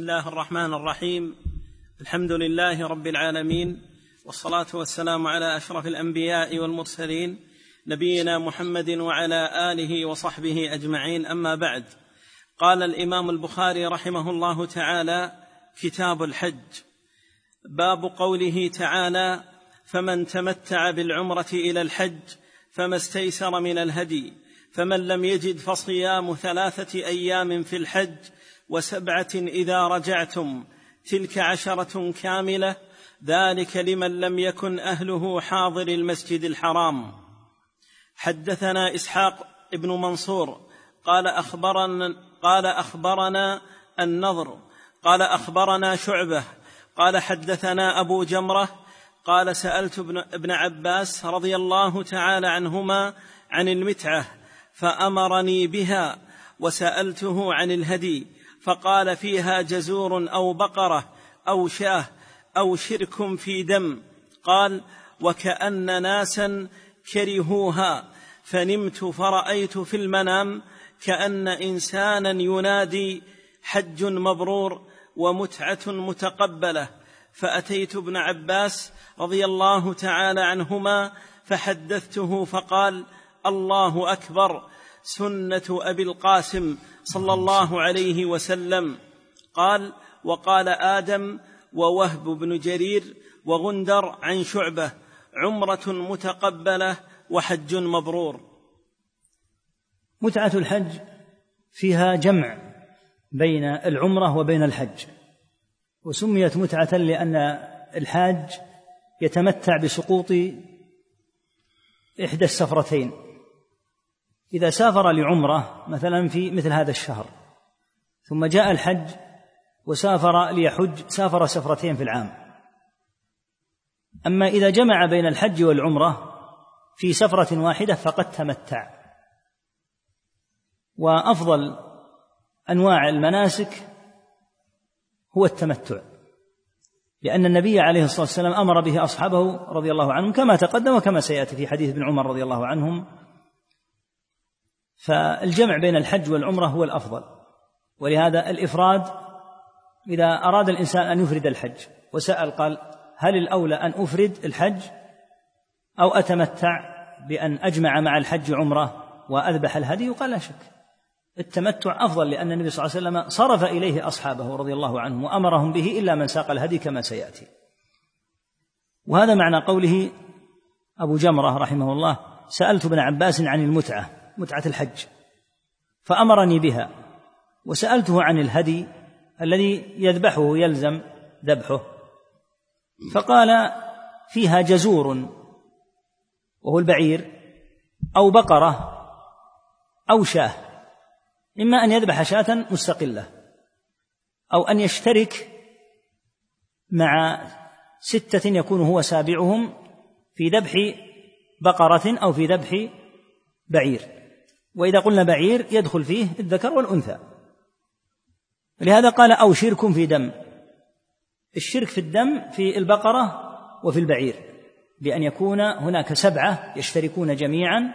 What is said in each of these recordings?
بسم الله الرحمن الرحيم. الحمد لله رب العالمين والصلاة والسلام على أشرف الأنبياء والمرسلين نبينا محمد وعلى آله وصحبه أجمعين. أما بعد قال الإمام البخاري رحمه الله تعالى كتاب الحج. باب قوله تعالى فمن تمتع بالعمرة إلى الحج فما استيسر من الهدي فمن لم يجد فصيام ثلاثة أيام في الحج وسبعة إذا رجعتم تلك عشرة كاملة ذلك لمن لم يكن أهله حاضر المسجد الحرام. حدثنا إسحاق بن منصور قال أخبرنا قال أخبرنا النضر قال أخبرنا شعبة قال حدثنا أبو جمرة قال سألت ابن عباس رضي الله تعالى عنهما عن المتعة فأمرني بها وسألته عن الهدي. فقال فيها جزور أو بقرة أو شاه أو شرك في دم. قال وكأن ناسا كرهوها فنمت فرأيت في المنام كأن إنسانا ينادي حج مبرور ومتعة متقبلة. فأتيت ابن عباس رضي الله تعالى عنهما فحدثته فقال الله أكبر سنة أبي القاسم صلى الله عليه وسلم. قال وقال آدم ووهب بن جرير وغندر عن شعبة عمرة متقبلة وحج مبرور. متعة الحج فيها جمع بين العمرة وبين الحج وسميت متعة لأن الحاج يتمتع بسقوط إحدى السفرتين. إذا سافر لعمرة مثلا في مثل هذا الشهر ثم جاء الحج وسافر ليحج سافر سفرتين في العام. أما إذا جمع بين الحج والعمرة في سفرة واحدة فقد تمتع. وأفضل أنواع المناسك هو التمتع لأن النبي عليه الصلاة والسلام أمر به أصحابه رضي الله عنهم كما تقدم وكما سيأتي في حديث ابن عمر رضي الله عنهم فالجمع بين الحج والعمرة هو الأفضل. ولهذا الإفراد إذا أراد الإنسان أن يفرد الحج وسأل قال هل الأولى أن أفرد الحج أو أتمتع بأن أجمع مع الحج عمرة وأذبح الهدي؟ قال لا شك. التمتع أفضل لأن النبي صلى الله عليه وسلم صرف إليه أصحابه رضي الله عنهم وأمرهم به إلا من ساق الهدي كما سيأتي. وهذا معنى قوله أبو جمرة رحمه الله سألت ابن عباس عن المتعة. متعة الحج فأمرني بها وسألته عن الهدي الذي يذبحه يلزم ذبحه فقال فيها جزور وهو البعير أو بقرة أو شاة إما أن يذبح شاة مستقلة أو أن يشترك مع ستة يكون هو سابعهم في ذبح بقرة أو في ذبح بعير. وإذا قلنا بعير يدخل فيه الذكر والأنثى. لهذا قال أو شرك في دم. الشرك في الدم في البقرة وفي البعير. بأن يكون هناك سبعة يشتركون جميعا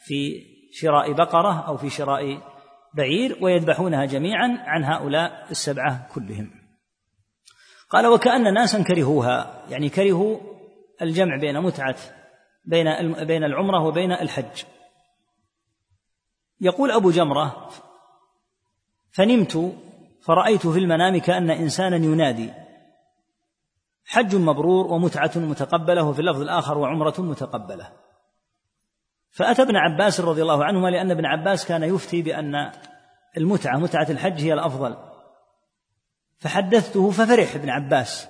في شراء بقرة أو في شراء بعير ويذبحونها جميعا عن هؤلاء السبعة كلهم. قال وكأن ناسا كرهوها يعني كرهوا الجمع بين متعة بين بين العمرة وبين الحج. يقول أبو جمرة فنمت فرأيت في المنام كأن إنسانا ينادي حج مبرور ومتعة متقبلة وفي اللفظ الآخر وعمرة متقبلة. فأتى ابن عباس رضي الله عنهما لأن ابن عباس كان يفتي بأن المتعة متعة الحج هي الأفضل. فحدثته ففرح ابن عباس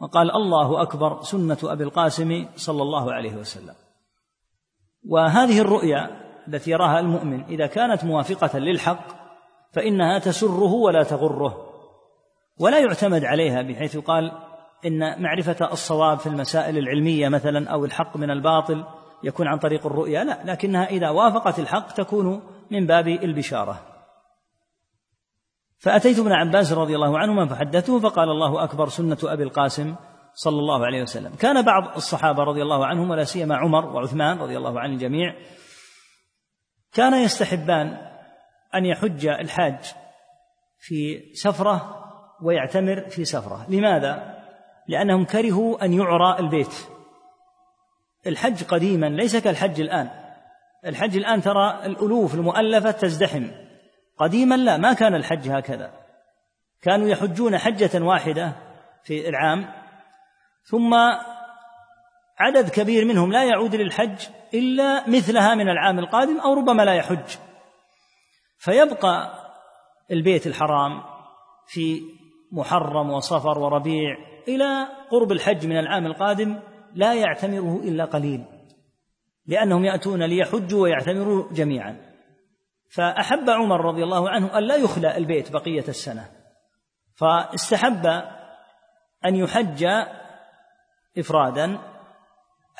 وقال الله أكبر سنة أبي القاسم صلى الله عليه وسلم. وهذه الرؤيا التي يراها المؤمن. إذا كانت موافقة للحق فإنها تسره ولا تغره. ولا يعتمد عليها بحيث يقال إن معرفة الصواب في المسائل العلمية مثلا أو الحق من الباطل يكون عن طريق الرؤيا لا. لكنها إذا وافقت الحق تكون من باب البشارة. فأتيت ابن عباس رضي الله عنهما فحدثته فقال الله أكبر سنة أبي القاسم صلى الله عليه وسلم. كان بعض الصحابة رضي الله عنهم ولا سيما عمر وعثمان رضي الله عن الجميع كان يستحبان أن يحج الحاج في سفرة ويعتمر في سفرة. لماذا؟ لأنهم كرهوا أن يعرى البيت. الحج قديما ليس كالحج الآن. الحج الآن ترى الألوف المؤلفة تزدحم. قديما لا ما كان الحج هكذا. كانوا يحجون حجة واحدة في العام ثم عدد كبير منهم لا يعود للحج إلا مثلها من العام القادم أو ربما لا يحج. فيبقى البيت الحرام في محرم وصفر وربيع إلى قرب الحج من العام القادم لا يعتمره إلا قليل لأنهم يأتون ليحجوا ويعتمروا جميعا. فأحب عمر رضي الله عنه أن لا يخلى البيت بقية السنة فاستحب أن يحج إفرادا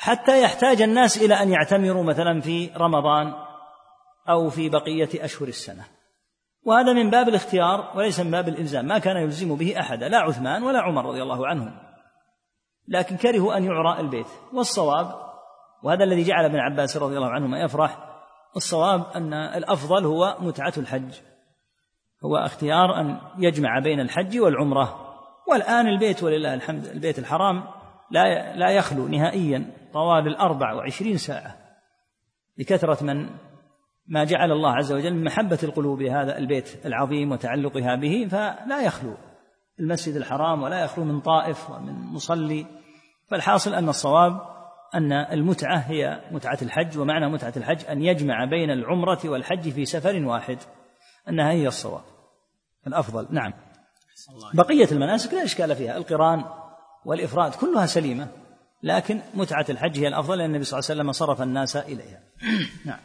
حتى يحتاج الناس إلى أن يعتمروا مثلا في رمضان أو في بقية أشهر السنة. وهذا من باب الاختيار وليس من باب الإلزام ما كان يلزم به أحدا لا عثمان ولا عمر رضي الله عنهم. لكن كرهوا أن يعرى البيت. والصواب وهذا الذي جعل ابن عباس رضي الله عنهما يفرح الصواب أن الأفضل هو متعة الحج. هو اختيار أن يجمع بين الحج والعمرة. والآن البيت ولله الحمد البيت الحرام لا لا يخلو نهائيا طوال الأربع وعشرين ساعة لكثرة من ما جعل الله عز وجل من محبة القلوب هذا البيت العظيم وتعلقها به فلا يخلو. المسجد الحرام ولا يخلو من طائف ومن مصلي. فالحاصل أن الصواب أن المتعة هي متعة الحج ومعنى متعة الحج أن يجمع بين العمرة والحج في سفر واحد. أنها هي الصواب. الأفضل نعم. بقية المناسك لا إشكال فيها. القرآن والإفراد كلها سليمة لكن متعة الحج هي الأفضل لأن النبي صلى الله عليه وسلم صرف الناس إليها. نعم.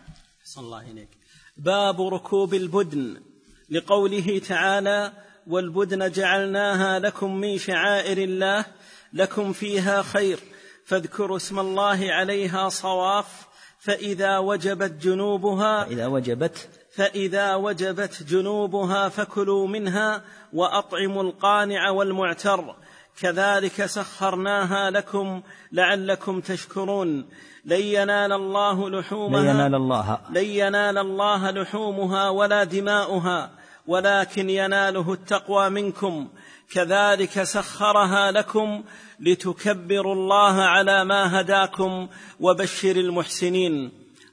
صلى الله إليك باب ركوب البدن. لقوله تعالى والبدن جعلناها لكم من شعائر الله لكم فيها خير فاذكروا اسم الله عليها صواف فإذا وجبت جنوبها فإذا وجبت فإذا وجبت جنوبها فكلوا منها وأطعموا القانع والمعتر كذلك سخرناها لكم لعلكم تشكرون. لن ينال الله لحومها لن ينال الله. لن ينال الله لحومها ولا دماؤها ولكن يناله التقوى منكم. كذلك سخرها لكم لتكبروا الله على ما هداكم وبشر المحسنين.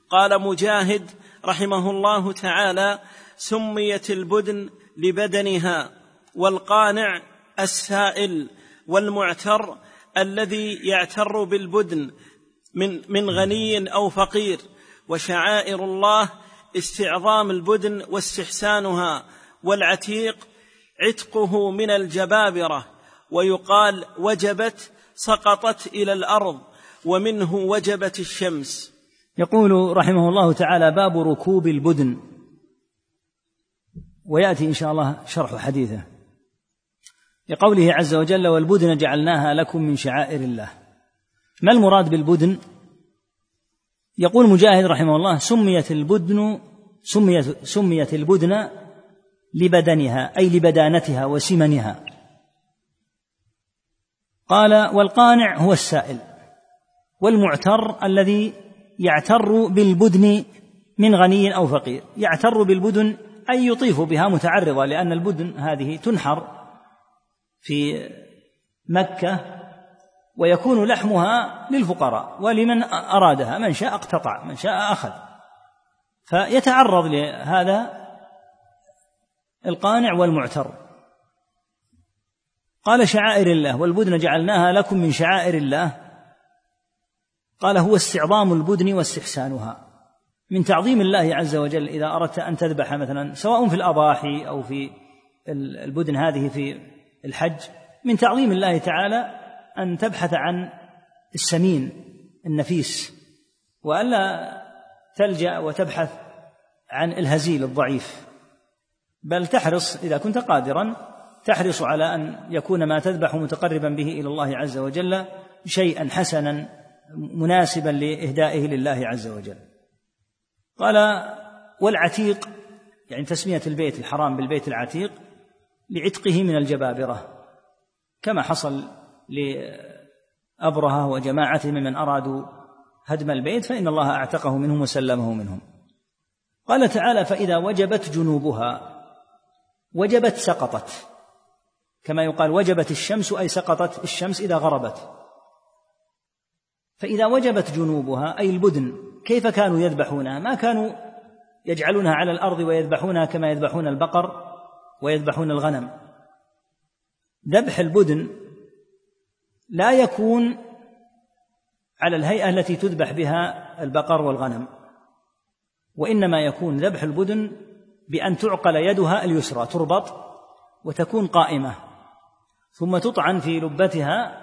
قال مجاهد رحمه الله تعالى سميت البدن لبدنها والقانع السائل. والمعتر الذي يعتر بالبدن من من غني أو فقير. وشعائر الله استعظام البدن واستحسانها والعتيق عتقه من الجبابرة. ويقال وجبت سقطت إلى الأرض ومنه وجبت الشمس. يقول رحمه الله تعالى باب ركوب البدن. ويأتي إن شاء الله شرح حديثه. لقوله عز وجل والبدن جعلناها لكم من شعائر الله. ما المراد بالبدن؟ يقول مجاهد رحمه الله سميت البدن سميت سميت البدن لبدنها أي لبدانتها وسمنها. قال والقانع هو السائل والمعتر الذي يعتر بالبدن من غني أو فقير. يعتر بالبدن أي يطيف بها متعرضة لأن البدن هذه تنحر. في مكة ويكون لحمها للفقراء ولمن أرادها من شاء اقتطع من شاء أخذ. فيتعرض لهذا القانع والمعتر. قال شعائر الله والبدن جعلناها لكم من شعائر الله. قال هو استعظام البدن واستحسانها. من تعظيم الله عز وجل إذا أردت أن تذبح مثلا سواء في الأضاحي أو في البدن هذه في الحج من تعظيم الله تعالى أن تبحث عن السمين النفيس وألا تلجأ وتبحث عن الهزيل الضعيف. بل تحرص إذا كنت قادرا تحرص على أن يكون ما تذبح متقربا به إلى الله عز وجل شيئا حسنا مناسبا لإهدائه لله عز وجل. قال والعتيق يعني تسمية البيت الحرام بالبيت العتيق لعتقه من الجبابرة كما حصل لأبرهة وجماعته ممن أرادوا هدم البيت فإن الله أعتقه منهم وسلمه منهم. قال تعالى فإذا وجبت جنوبها وجبت سقطت. كما يقال وجبت الشمس أي سقطت الشمس إذا غربت. فإذا وجبت جنوبها أي البدن كيف كانوا يذبحونها؟ ما كانوا يجعلونها على الأرض ويذبحونها كما يذبحون البقر ويذبحون الغنم. ذبح البدن لا يكون على الهيئة التي تذبح بها البقر والغنم وإنما يكون ذبح البدن بأن تعقل يدها اليسرى تربط وتكون قائمة ثم تطعن في لبتها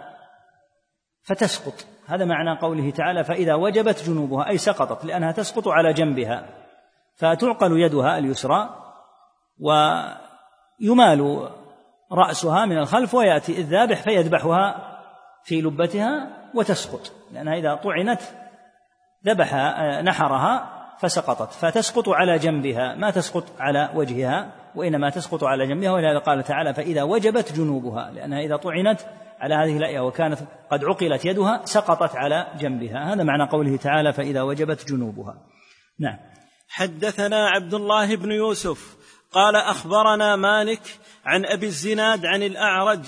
فتسقط. هذا معنى قوله تعالى فإذا وجبت جنوبها أي سقطت لأنها تسقط على جنبها فتعقل يدها اليسرى ويمال رأسها من الخلف ويأتي الذابح فيذبحها في لبتها وتسقط لأنها إذا طعنت ذبح نحرها فسقطت فتسقط على جنبها ما تسقط على وجهها وإنما تسقط على جنبها ولهذا قال تعالى فإذا وجبت جنوبها لأنها إذا طعنت على هذه الأية وكانت قد عقلت يدها سقطت على جنبها هذا معنى قوله تعالى فإذا وجبت جنوبها. نعم. حدثنا عبد الله بن يوسف قال أخبرنا مالك عن أبي الزناد عن الأعرج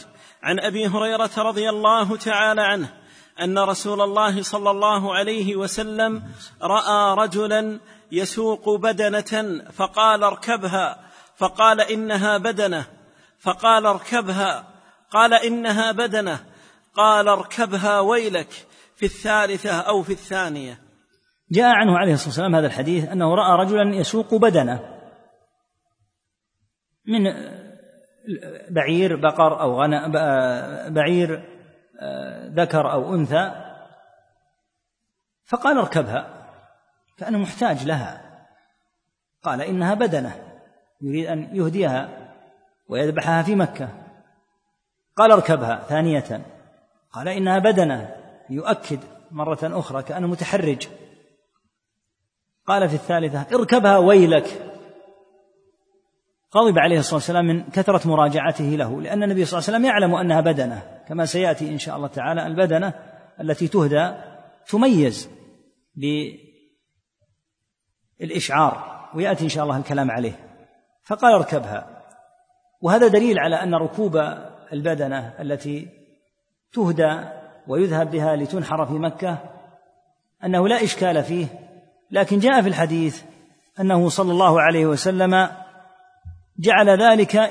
عن أبي هريرة رضي الله تعالى عنه أن رسول الله صلى الله عليه وسلم رأى رجلا يسوق بدنة فقال اركبها فقال إنها بدنة فقال اركبها قال إنها بدنة قال اركبها ويلك في الثالثة أو في الثانية. جاء عنه عليه الصلاة والسلام هذا الحديث أنه رأى رجلا يسوق بدنة. من بعير بقر أو غنم بعير ذكر أو أنثى فقال اركبها كانه محتاج لها. قال إنها بدنة يريد أن يهديها ويذبحها في مكة. قال اركبها ثانية. قال إنها بدنة يؤكد مرة أخرى كأنه متحرج. قال في الثالثة اركبها ويلك. غضب عليه الصلاة والسلام من كثرة مراجعته له لأن النبي صلى الله عليه وسلم يعلم أنها بدنة كما سيأتي إن شاء الله تعالى البدنة التي تهدى تميز بالإشعار ويأتي إن شاء الله الكلام عليه. فقال اركبها. وهذا دليل على أن ركوب البدنة التي تهدى ويذهب بها لتنحر في مكة أنه لا إشكال فيه لكن جاء في الحديث أنه صلى الله عليه وسلم جعل ذلك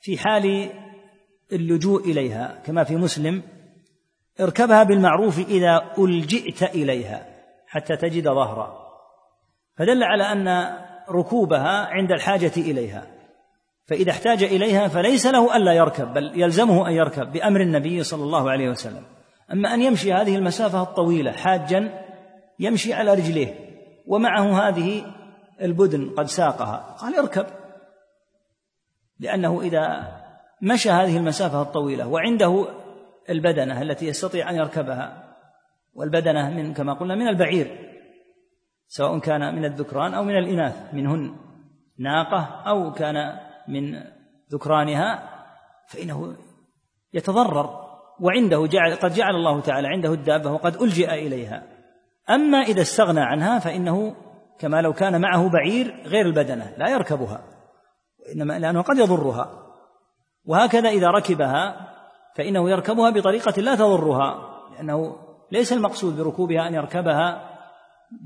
في حال اللجوء إليها كما في مسلم اركبها بالمعروف إذا ألجئت إليها حتى تجد ظهرا. فدل على أن ركوبها عند الحاجة إليها. فإذا احتاج إليها فليس له ألا يركب بل يلزمه أن يركب بأمر النبي صلى الله عليه وسلم. أما أن يمشي هذه المسافة الطويلة حاجا يمشي على رجليه ومعه هذه البدن قد ساقها. قال اركب. لأنه إذا مشى هذه المسافة الطويلة وعنده البدنة التي يستطيع أن يركبها والبدنة من كما قلنا من البعير سواء كان من الذكران أو من الإناث منهن ناقة أو كان من ذكرانها فإنه يتضرر وعنده جعل قد جعل الله تعالى عنده الدابة وقد ألجئ إليها. أما إذا استغنى عنها فإنه كما لو كان معه بعير غير البدنة لا يركبها. إنما لأنه قد يضرها. وهكذا إذا ركبها فإنه يركبها بطريقة لا تضرها لأنه ليس المقصود بركوبها أن يركبها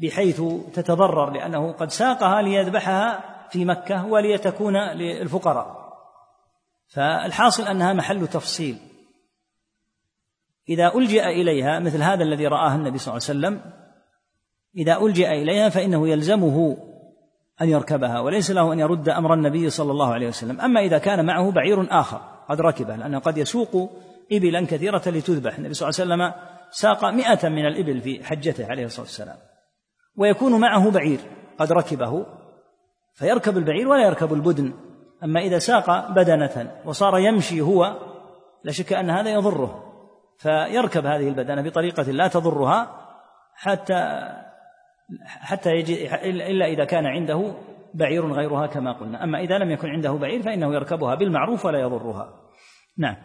بحيث تتضرر لأنه قد ساقها ليذبحها في مكة وليتكون للفقراء. فالحاصل أنها محل تفصيل. إذا ألجئ إليها مثل هذا الذي رآه النبي صلى الله عليه وسلم إذا ألجئ إليها فإنه يلزمه أن يركبها وليس له أن يرد أمر النبي صلى الله عليه وسلم. أما إذا كان معه بعير آخر قد ركبه لأنه قد يسوق إبلا كثيرة لتذبح. النبي صلى الله عليه وسلم ساق مئة من الإبل في حجته عليه الصلاة والسلام. ويكون معه بعير قد ركبه فيركب البعير ولا يركب البدن. أما إذا ساق بدنة وصار يمشي هو لا شك أن هذا يضره. فيركب هذه البدنة بطريقة لا تضرها حتى حتى يجي إلا إذا كان عنده بعير غيرها كما قلنا. أما إذا لم يكن عنده بعير فإنه يركبها بالمعروف ولا يضرها. نعم.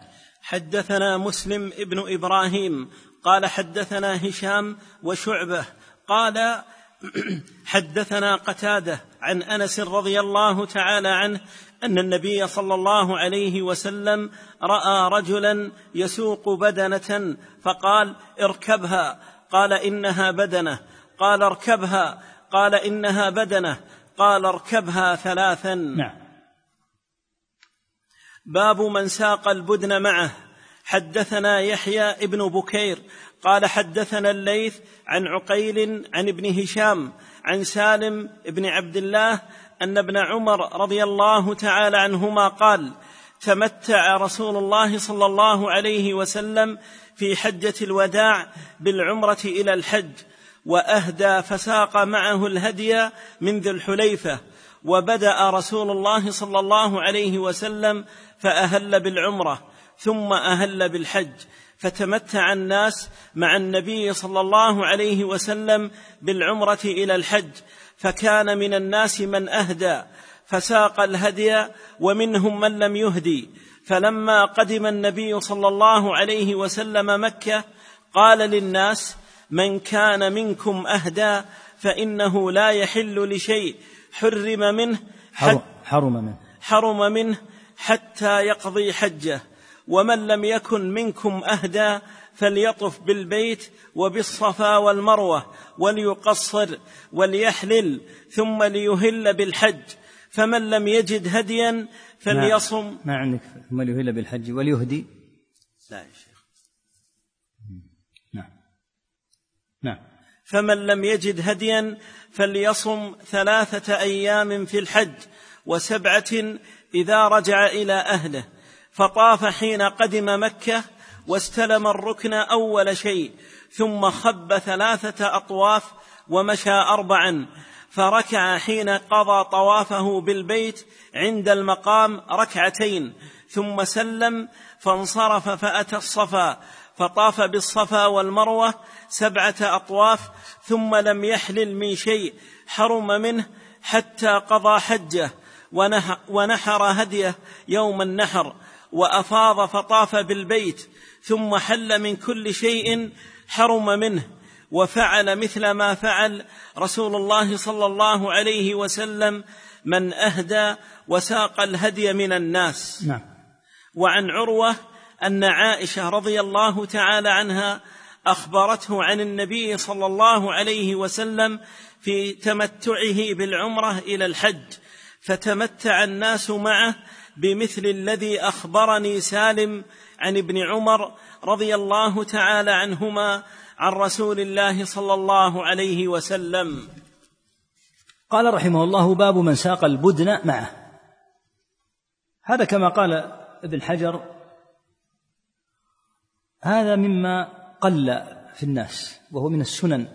حدثنا مسلم ابن إبراهيم قال حدثنا هشام وشعبة قال حدثنا قتادة عن أنس رضي الله تعالى عنه أن النبي صلى الله عليه وسلم رأى رجلا يسوق بدنة فقال اركبها. قال إنها بدنة. قال اركبها قال إنها بدنة قال اركبها ثلاثا. نعم. باب من ساق البدن معه. حدثنا يحيى ابن بكير قال حدثنا الليث عن عقيل عن ابن هشام عن سالم بن عبد الله أن ابن عمر رضي الله تعالى عنهما قال تمتع رسول الله صلى الله عليه وسلم في حجة الوداع بالعمرة إلى الحج. وأهدى فساق معه الهدي من ذي الحليفة وبدأ رسول الله صلى الله عليه وسلم فأهل بالعمرة ثم أهل بالحج فتمتع الناس مع النبي صلى الله عليه وسلم بالعمرة إلى الحج فكان من الناس من أهدى فساق الهدي ومنهم من لم يهدي. فلما قدم النبي صلى الله عليه وسلم مكة قال للناس من كان منكم أهدى فإنه لا يحل لشيء. حرم منه حرم منه. حرم منه حتى يقضي حجه. ومن لم يكن منكم أهدى فليطف بالبيت وبالصفا والمروة وليقصر وليحلل ثم ليهل بالحج. فمن لم يجد هديا فليصم. ما عندك ثم ليهل بالحج وليهدي. لا يا شيخ نعم نعم. فمن لم يجد هديا فليصم ثلاثة أيام في الحج وسبعة إذا رجع إلى أهله فطاف حين قدم مكة واستلم الركن أول شيء ثم خب ثلاثة أطواف ومشى اربعا فركع حين قضى طوافه بالبيت عند المقام ركعتين ثم سلم فانصرف فأتى الصفا فطاف بالصفا والمروة سبعة أطواف ثم لم يحلل من شيء حرم منه حتى قضى حجه ونحر هديه يوم النحر وأفاض فطاف بالبيت ثم حل من كل شيء حرم منه وفعل مثل ما فعل رسول الله صلى الله عليه وسلم من أهدى وساق الهدي من الناس. نعم. وعن عروة أن عائشة رضي الله تعالى عنها أخبرته عن النبي صلى الله عليه وسلم في تمتعه بالعمرة إلى الحج فتمتع الناس معه بمثل الذي أخبرني سالم عن ابن عمر رضي الله تعالى عنهما عن رسول الله صلى الله عليه وسلم. قال رحمه الله باب من ساق البدن معه. هذا كما قال ابن حجر هذا مما قل في الناس وهو من السنن.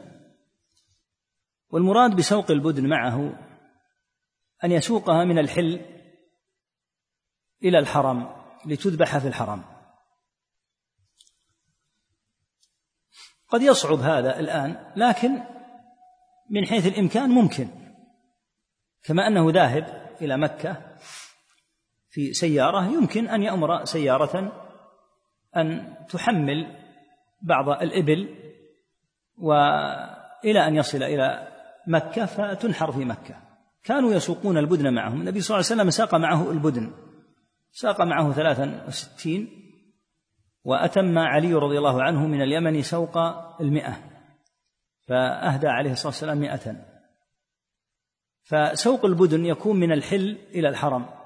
والمراد بسوق البدن معه أن يسوقها من الحل إلى الحرم لتذبح في الحرم. قد يصعب هذا الآن لكن من حيث الإمكان ممكن. كما أنه ذاهب إلى مكة في سيارة يمكن أن يأمر سيارة أن تحمل بعض الإبل وإلى أن يصل إلى مكة فتنحر في مكة. كانوا يسوقون البدن معهم. النبي صلى الله عليه وسلم ساق معه البدن. ساق معه ثلاثا وستين وأتم علي رضي الله عنه من اليمن سوق المئة. فأهدى عليه الصلاة والسلام مئة. فسوق البدن يكون من الحل إلى الحرم.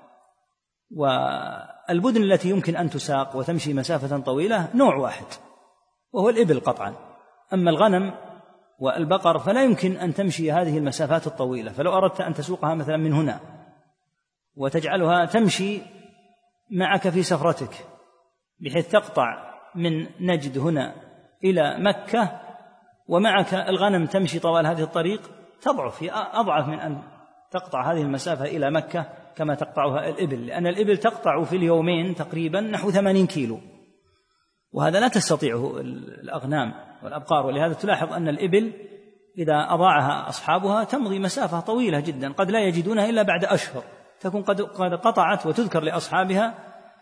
والبدن التي يمكن أن تساق وتمشي مسافة طويلة نوع واحد وهو الإبل قطعا. أما الغنم والبقر فلا يمكن أن تمشي هذه المسافات الطويلة فلو أردت أن تسوقها مثلا من هنا وتجعلها تمشي معك في سفرتك بحيث تقطع من نجد هنا إلى مكة ومعك الغنم تمشي طوال هذه الطريق تضعف هي أضعف من أن تقطع هذه المسافة إلى مكة كما تقطعها الإبل لأن الإبل تقطع في اليومين تقريبا نحو ثمانين كيلو. وهذا لا تستطيعه الأغنام والأبقار. ولهذا تلاحظ أن الإبل إذا أضاعها أصحابها تمضي مسافة طويلة جدا قد لا يجدونها إلا بعد أشهر. تكون قد قطعت وتذكر لأصحابها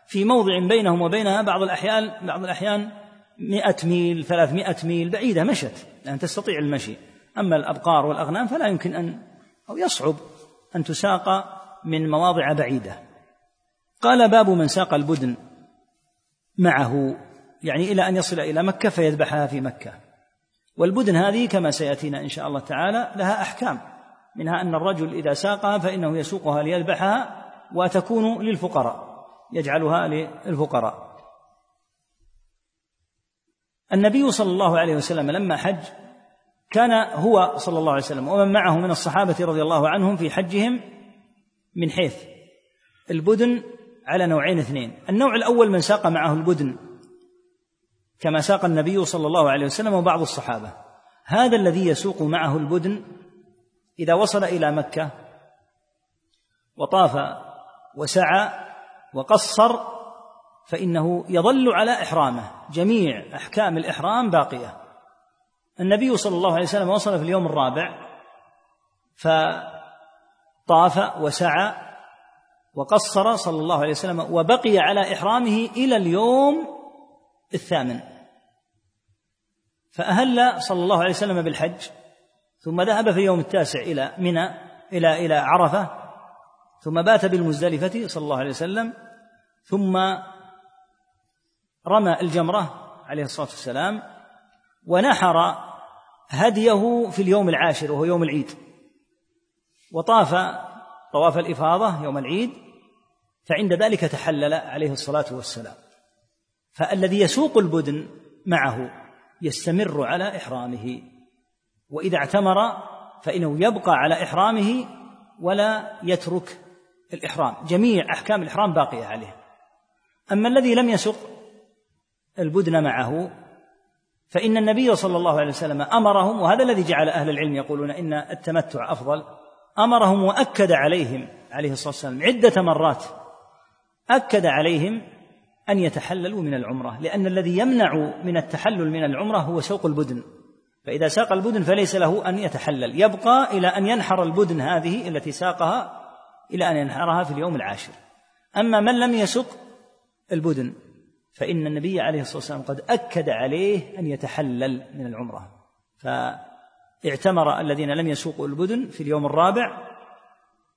في موضع بينهم وبينها بعض الأحيان بعض الأحيان مئة ميل ثلاثمائة ميل بعيدة مشت لأن تستطيع المشي. أما الأبقار والأغنام فلا يمكن أن أو يصعب. أن تساق من مواضع بعيدة. قال باب من ساق البدن معه يعني إلى أن يصل إلى مكة فيذبحها في مكة. والبدن هذه كما سيأتينا إن شاء الله تعالى لها أحكام منها أن الرجل إذا ساقها فإنه يسوقها ليذبحها وتكون للفقراء يجعلها للفقراء. النبي صلى الله عليه وسلم لما حج كان هو صلى الله عليه وسلم ومن معه من الصحابة رضي الله عنهم في حجهم من حيث البدن على نوعين اثنين. النوع الأول من ساق معه البدن كما ساق النبي صلى الله عليه وسلم وبعض الصحابة. هذا الذي يسوق معه البدن إذا وصل إلى مكة وطاف وسعى وقصر فإنه يظل على إحرامه. جميع أحكام الإحرام باقية. النبي صلى الله عليه وسلم وصل في اليوم الرابع فطاف وسعى وقصر صلى الله عليه وسلم وبقي على إحرامه إلى اليوم الثامن. فأهل صلى الله عليه وسلم بالحج ثم ذهب في اليوم التاسع إلى منى إلى إلى عرفة ثم بات بالمزدلفة صلى الله عليه وسلم ثم رمى الجمرة عليه الصلاة والسلام ونحر هديه في اليوم العاشر وهو يوم العيد. وطاف طواف الإفاضة يوم العيد فعند ذلك تحلل عليه الصلاة والسلام. فالذي يسوق البدن معه يستمر على إحرامه. وإذا اعتمر فإنه يبقى على إحرامه ولا يترك الإحرام. جميع أحكام الإحرام باقية عليه. أما الذي لم يسق البدن معه فإن النبي صلى الله عليه وسلم أمرهم وهذا الذي جعل أهل العلم يقولون إن التمتع أفضل أمرهم وأكد عليهم عليه الصلاة والسلام عدة مرات أكد عليهم أن يتحللوا من العمرة لأن الذي يمنع من التحلل من العمرة هو سوق البدن. فإذا ساق البدن فليس له أن يتحلل يبقى إلى أن ينحر البدن هذه التي ساقها إلى أن ينحرها في اليوم العاشر. أما من لم يسق البدن فإن النبي عليه الصلاة والسلام قد أكد عليه أن يتحلل من العمرة. فاعتمر الذين لم يسوقوا البدن في اليوم الرابع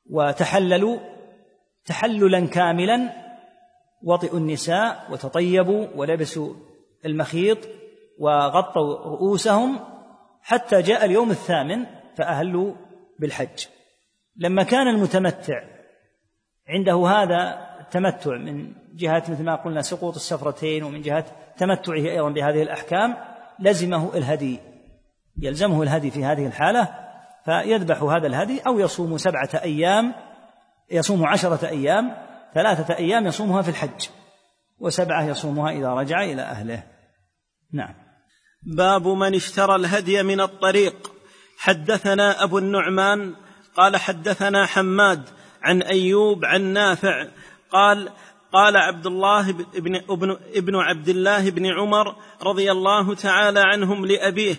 وتحللوا تحللا كاملا وطئوا النساء وتطيبوا ولبسوا المخيط وغطوا رؤوسهم حتى جاء اليوم الثامن فأهلوا بالحج. لما كان المتمتع عنده هذا التمتع من جهة مثل ما قلنا سقوط السفرتين ومن جهة تمتعه أيضا بهذه الأحكام لزمه الهدي يلزمه الهدي في هذه الحالة فيذبح هذا الهدي أو يصوم سبعة أيام يصوم عشرة أيام ثلاثة أيام يصومها في الحج وسبعة يصومها إذا رجع إلى أهله. نعم. باب من اشترى الهدي من الطريق. حدثنا أبو النعمان قال حدثنا حماد عن أيوب عن نافع قال قال عبد الله بن ابن, ابن عبد الله بن عمر رضي الله تعالى عنهم لأبيه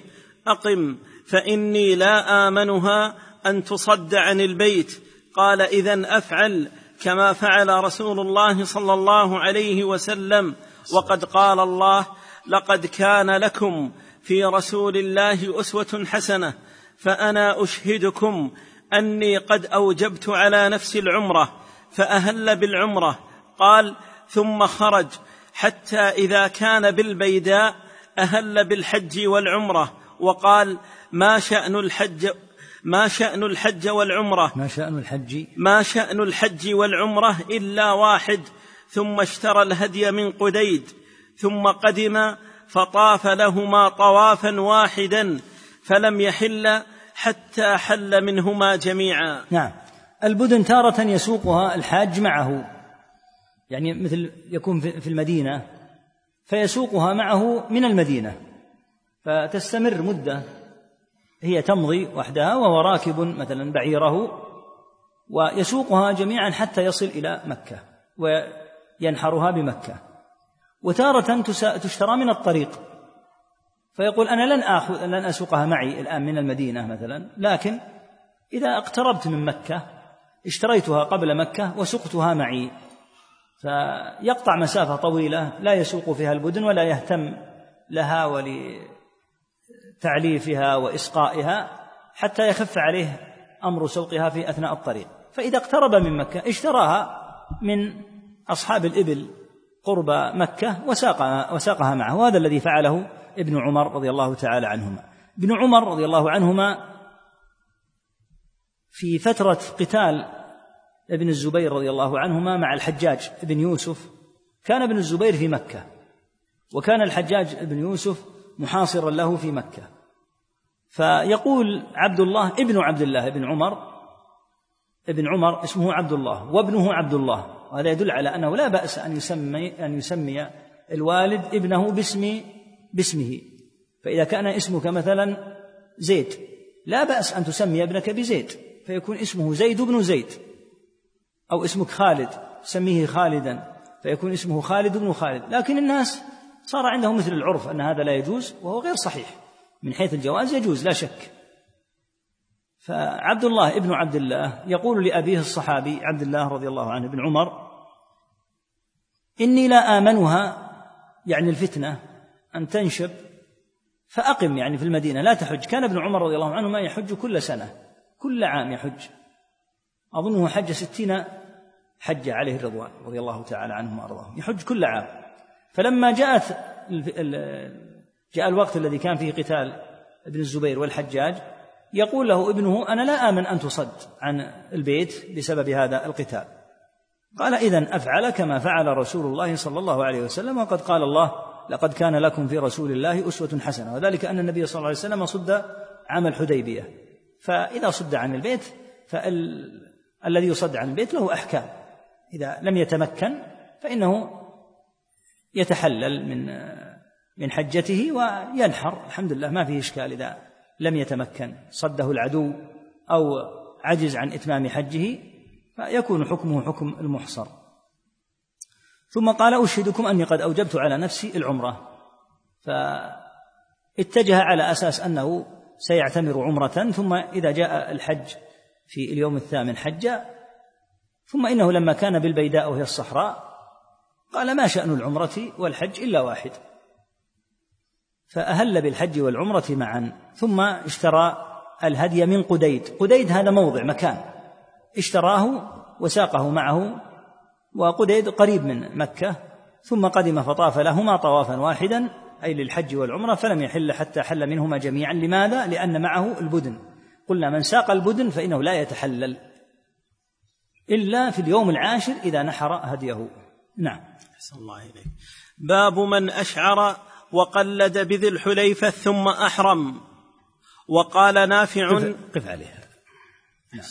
أقم فإني لا آمنها أن تصد عن البيت. قال إذا أفعل كما فعل رسول الله صلى الله عليه وسلم وقد قال الله لقد كان لكم في رسول الله أسوة حسنة فأنا أشهدكم أني قد أوجبت على نفسي العمرة فأهل بالعمرة. قال ثم خرج حتى إذا كان بالبيداء أهل بالحج والعمرة. وقال ما شأن الحج ما شأن الحج والعمرة. ما شأن الحج؟ ما شأن الحج والعمرة إلا واحد. ثم اشترى الهدي من قديد. ثم قدم فطاف لهما طوافا واحدا فلم يحل حتى حل منهما جميعا. نعم. البدن تارة يسوقها الحاج معه. يعني مثل يكون في المدينة فيسوقها معه من المدينة. فتستمر مدة هي تمضي وحدها وهو راكب مثلا بعيره ويسوقها جميعا حتى يصل إلى مكة وينحرها بمكة. وتارة تشترى من الطريق. فيقول أنا لن آخذ لن أسوقها معي الآن من المدينة مثلا لكن إذا اقتربت من مكة اشتريتها قبل مكة وسقتها معي. فيقطع مسافة طويلة لا يسوق فيها البدن ولا يهتم لها ول تعليفها وإسقائها حتى يخف عليه أمر سوقها في أثناء الطريق. فإذا اقترب من مكة اشتراها من أصحاب الإبل قرب مكة وساقها, وساقها معه. وهذا الذي فعله ابن عمر رضي الله تعالى عنهما. ابن عمر رضي الله عنهما في فترة قتال ابن الزبير رضي الله عنهما مع الحجاج بن يوسف كان ابن الزبير في مكة وكان الحجاج بن يوسف محاصرا له في مكة. فيقول عبد الله ابن عبد الله ابن عمر ابن عمر اسمه عبد الله وابنه عبد الله وهذا يدل على أنه لا بأس أن يسمي أن يسمي الوالد ابنه باسم باسمه. فإذا كان اسمك مثلا زيد لا بأس أن تسمي ابنك بزيد. فيكون اسمه زيد بن زيد أو اسمك خالد سميه خالدا فيكون اسمه خالد بن خالد. لكن الناس صار عندهم مثل العرف أن هذا لا يجوز وهو غير صحيح. من حيث الجواز يجوز لا شك. فعبد الله ابن عبد الله يقول لأبيه الصحابي عبد الله رضي الله عنه بن عمر إني لا آمنها يعني الفتنة أن تنشب فأقم يعني في المدينة لا تحج. كان ابن عمر رضي الله عنه ما يحج كل سنة. كل عام يحج. أظنه حج ستين حج عليه الرضوان رضي الله تعالى عنهم وأرضاهم. يحج كل عام. فلما جاءت جاء الوقت الذي كان فيه قتال ابن الزبير والحجاج يقول له ابنه أنا لا آمن أن تصد عن البيت بسبب هذا القتال. قال إذا أفعل كما فعل رسول الله صلى الله عليه وسلم وقد قال الله لقد كان لكم في رسول الله أسوة حسنة. وذلك أن النبي صلى الله عليه وسلم صد عام الحديبية. فإذا صد عن البيت فالذي يصد عن البيت له أحكام. إذا لم يتمكن فإنه يتحلل من من حجته وينحر. الحمد لله ما فيه إشكال إذا لم يتمكن. صده العدو أو عجز عن إتمام حجه فيكون حكمه حكم المحصر. ثم قال أشهدكم أني قد أوجبت على نفسي العمرة. فاتجه على أساس أنه سيعتمر عمرة ثم إذا جاء الحج في اليوم الثامن حج ثم إنه لما كان بالبيداء وهي الصحراء قال ما شأن العمرة والحج إلا واحد. فأهل بالحج والعمرة معا ثم اشترى الهدي من قديد. قديد هذا موضع مكان. اشتراه وساقه معه وقديد قريب من مكة ثم قدم فطاف لهما طوافا واحدا أي للحج والعمرة فلم يحل حتى حل منهما جميعا. لماذا؟ لأن معه البدن. قلنا من ساق البدن فإنه لا يتحلل إلا في اليوم العاشر إذا نحر هديه. نعم. أحسن الله إليك. باب من أشعر وقلد بذي الحليفة ثم أحرم. وقال نافع قف عليها. نعم.